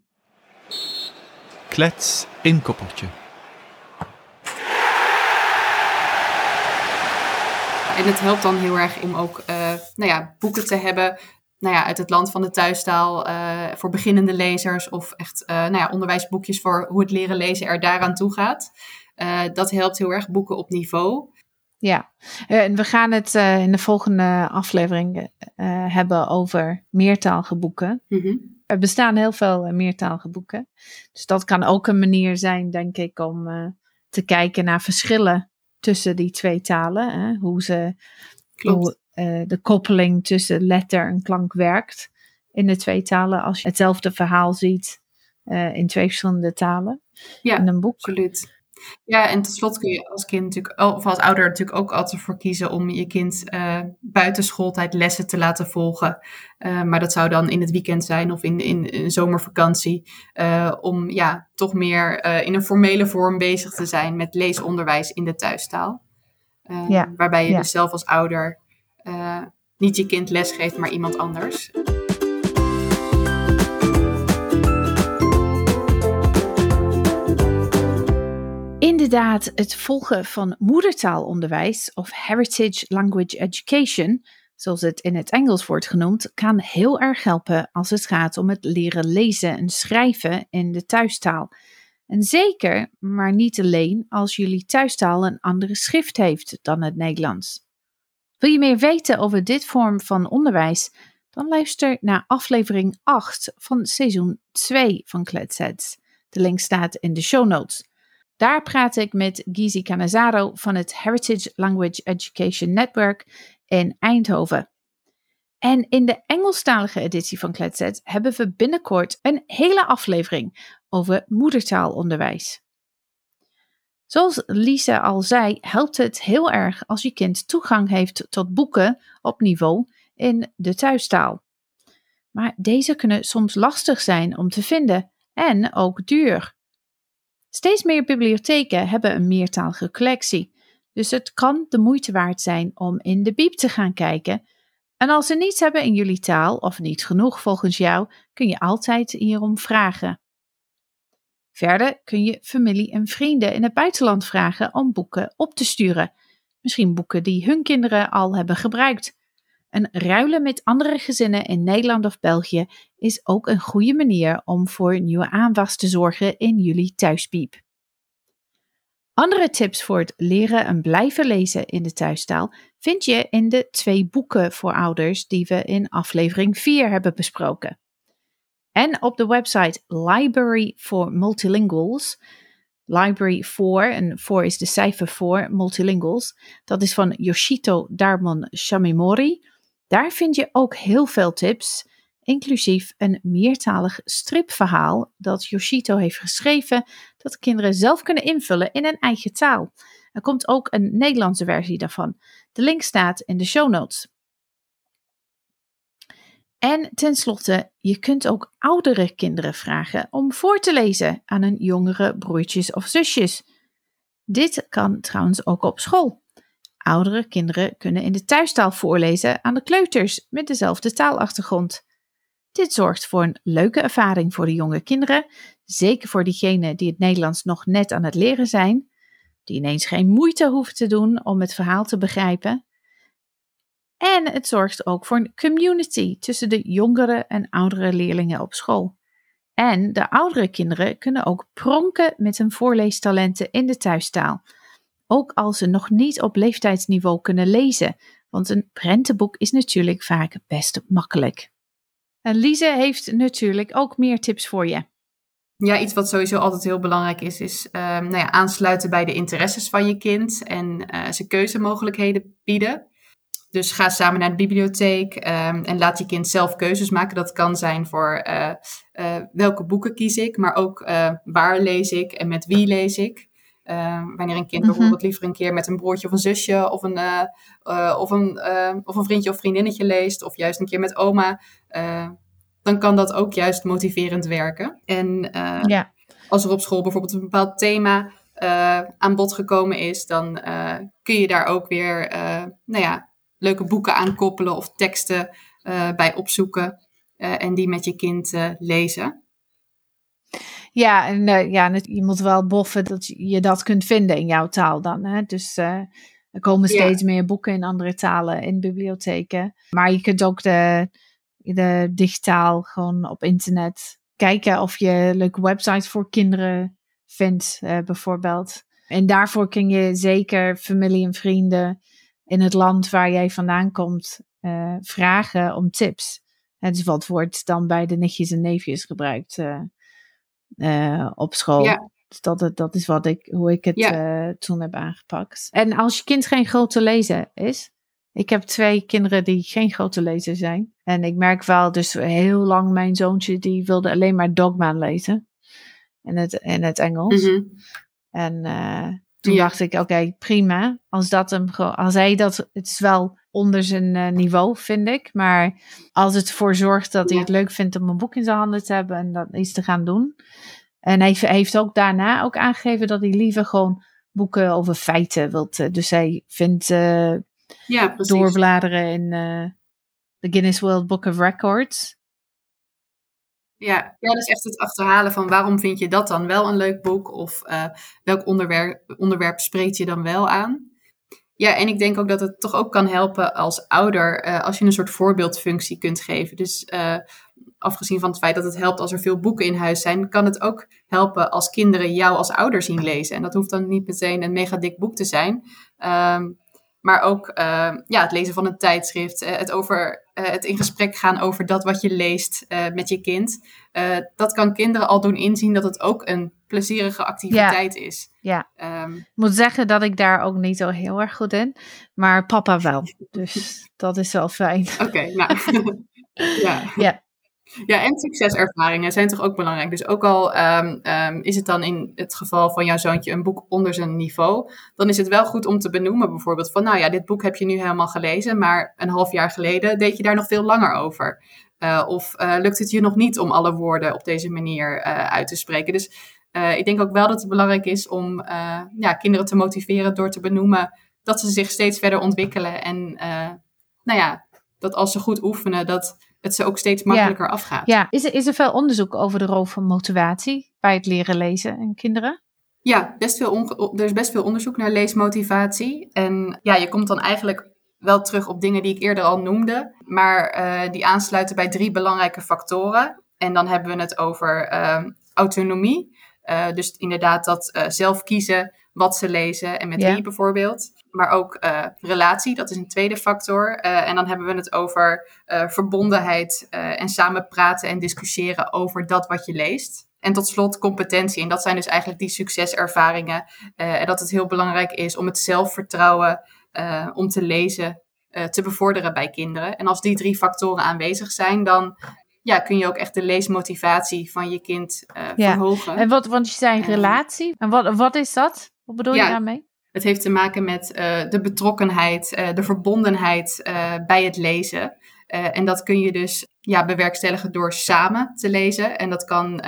Klets inkoppertje. En het helpt dan heel erg om ook uh, nou ja, boeken te hebben nou ja, uit het land van de thuistaal uh, voor beginnende lezers of echt uh, nou ja, onderwijsboekjes voor hoe het leren lezen er daaraan toe gaat. dat helpt heel erg, boeken op niveau. Ja, en we gaan het in de volgende aflevering hebben over meertalige boeken. Mm Er bestaan heel veel meertalige boeken. Dus dat kan ook een manier zijn, denk ik, om te kijken naar verschillen tussen die twee talen. Hè? Hoe, ze, hoe uh, de koppeling tussen letter en klank werkt in de twee talen. Als je hetzelfde verhaal ziet uh, in twee verschillende talen ja, in een boek. Absoluut. Ja, en tot slot kun je als kind natuurlijk, of als ouder natuurlijk ook altijd voor kiezen om je kind uh, buiten schooltijd lessen te laten volgen. Uh, maar dat zou dan in het weekend zijn of in, in, in zomervakantie. Uh, om ja, toch meer in een formele vorm bezig te zijn met leesonderwijs in de thuistaal. Ja. Waarbij je ja. dus zelf als ouder niet je kind les geeft, maar iemand anders. Inderdaad, het volgen van moedertaalonderwijs of heritage language education, zoals het in het Engels wordt genoemd, kan heel erg helpen als het gaat om het leren lezen en schrijven in de thuistaal. En zeker, maar niet alleen als jullie thuistaal een andere schrift heeft dan het Nederlands. Wil je meer weten over dit vorm van onderwijs? Dan luister naar aflevering 8 van seizoen 2 van Kletsets. De link staat in de show notes. Daar praat ik met Gizi Canazaro van het Heritage Language Education Network in Eindhoven. En in de Engelstalige editie van Kletset hebben we binnenkort een hele aflevering over moedertaalonderwijs. Zoals Lisa al zei, helpt het heel erg als je kind toegang heeft tot boeken op niveau in de thuistaal. Maar deze kunnen soms lastig zijn om te vinden en ook duur. Steeds meer bibliotheken hebben een meertalige collectie, dus het kan de moeite waard zijn om in de bieb te gaan kijken. En als ze niets hebben in jullie taal of niet genoeg volgens jou, kun je altijd hierom vragen. Verder kun je familie en vrienden in het buitenland vragen om boeken op te sturen. Misschien boeken die hun kinderen al hebben gebruikt. En ruilen met andere gezinnen in Nederland of België is ook een goede manier om voor nieuwe aanwas te zorgen in jullie thuispiep. Andere tips voor het leren en blijven lezen in de thuistaal vind je in de twee boeken voor ouders die we in aflevering 4 hebben besproken. En op de website Library for Multilinguals. Library 4, en 4 is de cijfer voor multilinguals. Dat is van Yoshito Darmon Shamimori. Daar vind je ook heel veel tips, inclusief een meertalig stripverhaal dat Yoshito heeft geschreven, dat kinderen zelf kunnen invullen in een eigen taal. Er komt ook een Nederlandse versie daarvan. De link staat in de show notes. En tenslotte, je kunt ook oudere kinderen vragen om voor te lezen aan hun jongere broertjes of zusjes. Dit kan trouwens ook op school. Oudere kinderen kunnen in de thuistaal voorlezen aan de kleuters met dezelfde taalachtergrond. Dit zorgt voor een leuke ervaring voor de jonge kinderen, zeker voor diegenen die het Nederlands nog net aan het leren zijn, die ineens geen moeite hoeven te doen om het verhaal te begrijpen. En het zorgt ook voor een community tussen de jongere en oudere leerlingen op school. En de oudere kinderen kunnen ook pronken met hun voorleestalenten in de thuistaal ook als ze nog niet op leeftijdsniveau kunnen lezen, want een prentenboek is natuurlijk vaak best makkelijk. En Lise heeft natuurlijk ook meer tips voor je. Ja, iets wat sowieso altijd heel belangrijk is, is uh, nou ja, aansluiten bij de interesses van je kind en uh, ze keuzemogelijkheden bieden. Dus ga samen naar de bibliotheek um, en laat je kind zelf keuzes maken. Dat kan zijn voor uh, welke boeken kies ik, maar ook waar lees ik en met wie lees ik. Uh, wanneer een kind mhm. bijvoorbeeld liever een keer met een broertje of een zusje of een, uh, uh, of, een, of een vriendje of vriendinnetje leest, of juist een keer met oma, dan kan dat ook juist motiverend werken. En ja. als er op school bijvoorbeeld een bepaald thema aan bod gekomen is, dan kun je daar ook weer nou ja, leuke boeken aan koppelen of teksten bij opzoeken en die met je kind lezen. Ja, en uh, ja, je moet wel boffen dat je dat kunt vinden in jouw taal dan. Hè? Dus uh, er komen steeds meer boeken in andere talen in bibliotheken. Maar je kunt ook de, de digitaal gewoon op internet kijken of je leuke websites voor kinderen vindt, uh, bijvoorbeeld. En daarvoor kun je zeker familie en vrienden in het land waar jij vandaan komt vragen om tips. Het dus wat wordt dan bij de nichtjes en neefjes gebruikt uh, op school. Ja. Dus dat, dat is wat ik, hoe ik het ja. uh, toen heb aangepakt. En als je kind geen grote lezer is. Ik heb twee kinderen die geen grote lezer zijn. En ik merk wel, dus heel lang mijn zoontje, die wilde alleen maar Dogman lezen. In het, in het Engels. Mm -hmm. En uh, toen ja. dacht ik, oké, okay, prima. Als dat hem als hij dat, het is wel onder zijn uh, niveau, vind ik. Maar als het ervoor zorgt dat hij het leuk vindt om een boek in zijn handen te hebben en dat iets te gaan doen. En hij heeft ook daarna ook aangegeven dat hij liever gewoon boeken over feiten wilt. Dus hij vindt uh, ja, doorbladeren in uh, de Guinness World Book of Records. Ja, dat is echt het achterhalen van waarom vind je dat dan wel een leuk boek? Of uh, welk onderwerp, onderwerp spreekt je dan wel aan? Ja, en ik denk ook dat het toch ook kan helpen als ouder, uh, als je een soort voorbeeldfunctie kunt geven. Dus uh, afgezien van het feit dat het helpt als er veel boeken in huis zijn, kan het ook helpen als kinderen jou als ouder zien lezen. En dat hoeft dan niet meteen een mega dik boek te zijn. Um, maar ook uh, ja, het lezen van een tijdschrift, uh, het, over, uh, het in gesprek gaan over dat wat je leest met je kind. dat kan kinderen al doen inzien dat het ook een plezierige activiteit ja. is. Ja, um, ik moet zeggen dat ik daar ook niet zo heel erg goed in, maar papa wel. Dus dat is wel fijn. Oké, okay, nou. ja. ja. Ja, en succeservaringen zijn toch ook belangrijk. Dus ook al um, um, is het dan in het geval van jouw zoontje een boek onder zijn niveau, dan is het wel goed om te benoemen bijvoorbeeld van, nou ja, dit boek heb je nu helemaal gelezen, maar een half jaar geleden deed je daar nog veel langer over. Uh, of uh, lukt het je nog niet om alle woorden op deze manier uh, uit te spreken. Dus ik denk ook wel dat het belangrijk is om ja, kinderen te motiveren door te benoemen dat ze zich steeds verder ontwikkelen. En nou ja, dat als ze goed oefenen, dat het ze ook steeds makkelijker ja. afgaat. Ja, is er, is er veel onderzoek over de rol van motivatie bij het leren lezen in kinderen? Ja, best veel er is best veel onderzoek naar leesmotivatie. En ja, je komt dan eigenlijk wel terug op dingen die ik eerder al noemde, maar uh, die aansluiten bij drie belangrijke factoren. En dan hebben we het over uh, autonomie. Uh, dus inderdaad dat uh, zelf kiezen wat ze lezen en met wie bijvoorbeeld. Maar ook uh, relatie, dat is een tweede factor. Uh, en dan hebben we het over uh, verbondenheid en samen praten en discussiëren over dat wat je leest. En tot slot competentie. En dat zijn dus eigenlijk die succeservaringen. en dat het heel belangrijk is om het zelfvertrouwen om te lezen te bevorderen bij kinderen. En als die drie factoren aanwezig zijn, dan ja, kun je ook echt de leesmotivatie van je kind Ja. verhogen. En wat, want je zei relatie. En wat, wat is dat? Wat bedoel je Ja. daarmee? Het heeft te maken met eh, de betrokkenheid, eh, de verbondenheid eh, bij het lezen. En dat kun je dus ja, bewerkstelligen door samen te lezen. En dat kan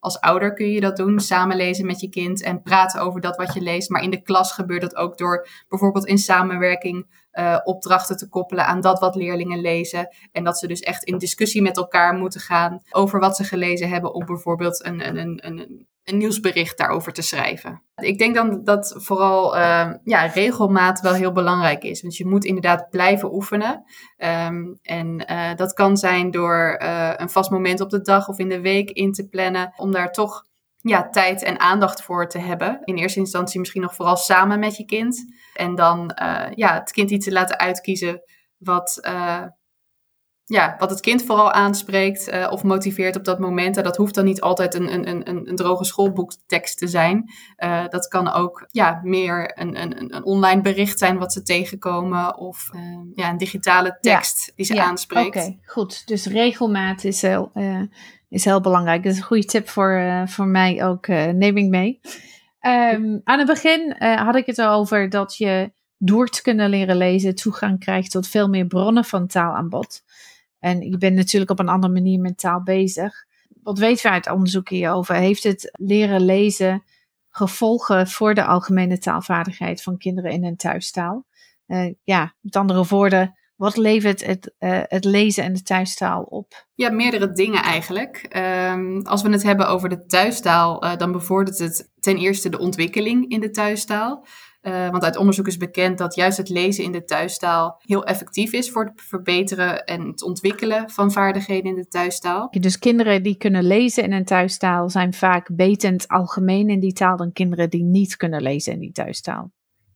als ouder kun je dat doen, samen lezen met je kind en praten over dat wat je leest. Maar in de klas gebeurt dat ook door bijvoorbeeld in samenwerking eh, opdrachten te koppelen aan dat wat leerlingen lezen. En dat ze dus echt in discussie met elkaar moeten gaan over wat ze gelezen hebben om bijvoorbeeld een, een, een, een, een nieuwsbericht daarover te schrijven. Ik denk dan dat vooral uh, ja, regelmaat wel heel belangrijk is. Want je moet inderdaad blijven oefenen. Um, en uh, dat kan zijn door uh, een vast moment op de dag of in de week in te plannen. Om daar toch ja, tijd en aandacht voor te hebben. In eerste instantie misschien nog vooral samen met je kind. En dan ja, het kind iets te laten uitkiezen wat ja, wat het kind vooral aanspreekt uh, of motiveert op dat moment. En dat hoeft dan niet altijd een, een, een, een droge schoolboektekst te zijn. Dat kan ook ja, meer een, een, een online bericht zijn wat ze tegenkomen. Of uh, ja, een digitale tekst Ja. die ze Ja, aanspreekt. Oké, goed. Dus regelmaat is heel, eh, is heel belangrijk. Dat is een goede tip voor, eh, voor mij ook, eh, neem ik mee. Ehm, aan het begin eh, had ik het over dat je door te kunnen leren lezen toegang krijgt tot veel meer bronnen van taalaanbod. En je bent natuurlijk op een andere manier met taal bezig. Wat weten we uit onderzoek hierover? Heeft het leren lezen gevolgen voor de algemene taalvaardigheid van kinderen in hun thuistaal? Eh, ja, met andere woorden, wat levert het, eh, het lezen en de thuistaal op? Ja, meerdere dingen eigenlijk. Ehm, als we het hebben over de thuistaal, eh, dan bevordert het ten eerste de ontwikkeling in de thuistaal. Uh, want uit onderzoek is bekend dat juist het lezen in de thuistaal heel effectief is voor het verbeteren en het ontwikkelen van vaardigheden in de thuistaal. Dus kinderen die kunnen lezen in een thuistaal zijn vaak het algemeen in die taal dan kinderen die niet kunnen lezen in die thuistaal.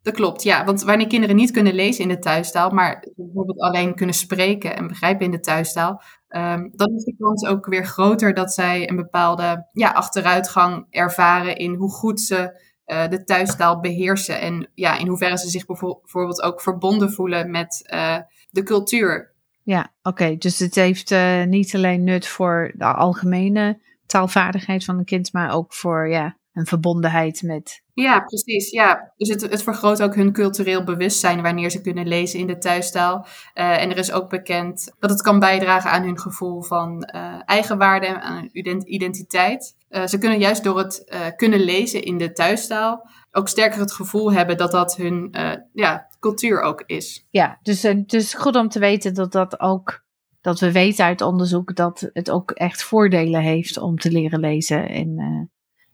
Dat klopt, ja. Want wanneer kinderen niet kunnen lezen in de thuistaal, maar bijvoorbeeld alleen kunnen spreken en begrijpen in de thuistaal, um, dan is de kans ook weer groter dat zij een bepaalde ja, achteruitgang ervaren in hoe goed ze uh, de thuistaal beheersen. En ja, in hoeverre ze zich bijvoorbeeld ook verbonden voelen met uh, de cultuur. Ja, oké. Dus het heeft uh, niet alleen nut voor de algemene taalvaardigheid van een kind, maar ook voor ja, een verbondenheid met. Ja, precies. Ja. Dus het, het vergroot ook hun cultureel bewustzijn wanneer ze kunnen lezen in de thuistaal. Uh, en er is ook bekend dat het kan bijdragen aan hun gevoel van uh, eigenwaarde en aan hun identiteit. Uh, ze kunnen juist door het kunnen lezen in de thuistaal ook sterker het gevoel hebben dat dat hun ja, cultuur ook is. Ja, dus het is goed om te weten dat dat ook dat we weten uit onderzoek dat het ook echt voordelen heeft om te leren lezen in, uh,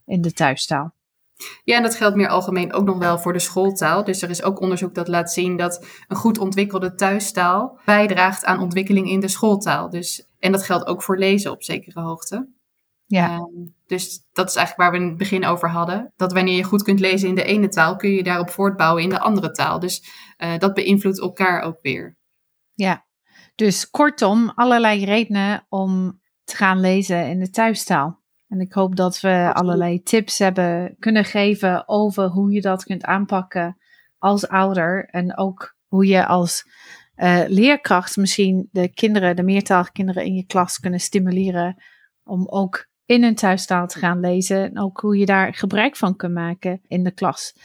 in de thuistaal. Ja, en dat geldt meer algemeen ook nog wel voor de schooltaal. Dus er is ook onderzoek dat laat zien dat een goed ontwikkelde thuistaal bijdraagt aan ontwikkeling in de schooltaal. Dus, en dat geldt ook voor lezen op zekere hoogte. Ja. Ehm, dus dat is eigenlijk waar we in het begin over hadden. Dat wanneer je goed kunt lezen in de ene taal, kun je daarop voortbouwen in de andere taal. Dus uh, dat beïnvloedt elkaar ook weer. Ja, dus kortom, allerlei redenen om te gaan lezen in de thuistaal. En ik hoop dat we allerlei tips hebben kunnen geven over hoe je dat kunt aanpakken als ouder. En ook hoe je als uh, leerkracht misschien de kinderen, de meertalige kinderen in je klas kunnen stimuleren om ook in hun thuistaal te gaan lezen. En ook hoe je daar gebruik van kunt maken in de klas.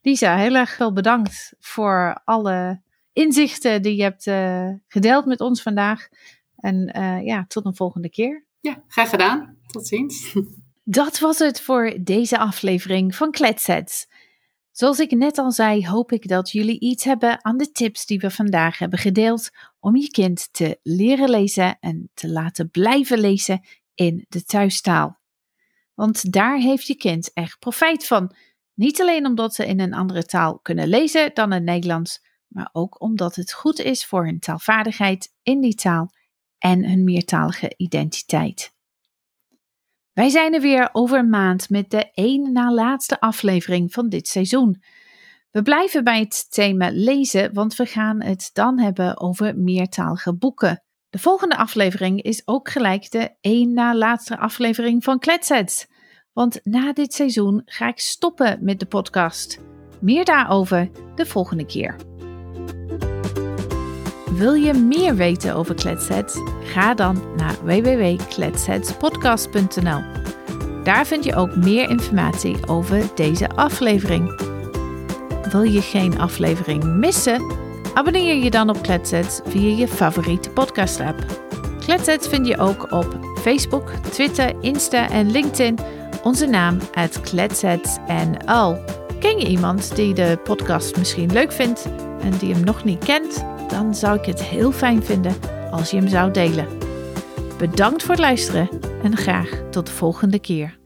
Lisa, heel erg veel bedankt voor alle inzichten die je hebt uh, gedeeld met ons vandaag. En uh, ja, tot een volgende keer. Ja, graag gedaan. Tot ziens. Dat was het voor deze aflevering van Kletsets. Zoals ik net al zei, hoop ik dat jullie iets hebben aan de tips die we vandaag hebben gedeeld om je kind te leren lezen en te laten blijven lezen in de thuistaal. Want daar heeft je kind echt profijt van. Niet alleen omdat ze in een andere taal kunnen lezen dan het Nederlands, maar ook omdat het goed is voor hun taalvaardigheid in die taal en hun meertalige identiteit. Wij zijn er weer over een maand met de één na laatste aflevering van dit seizoen. We blijven bij het thema lezen, want we gaan het dan hebben over meertalige boeken. De volgende aflevering is ook gelijk de één na laatste aflevering van Kletsets. Want na dit seizoen ga ik stoppen met de podcast. Meer daarover de volgende keer. Wil je meer weten over Kletsets? Ga dan naar www.kletsetspodcast.nl. Daar vind je ook meer informatie over deze aflevering. Wil je geen aflevering missen? Abonneer je dan op Kletsets via je favoriete podcast app. Kletsets vind je ook op Facebook, Twitter, Insta en LinkedIn. Onze naam uit Kletsets en al. Ken je iemand die de podcast misschien leuk vindt en die hem nog niet kent? Dan zou ik het heel fijn vinden als je hem zou delen. Bedankt voor het luisteren en graag tot de volgende keer.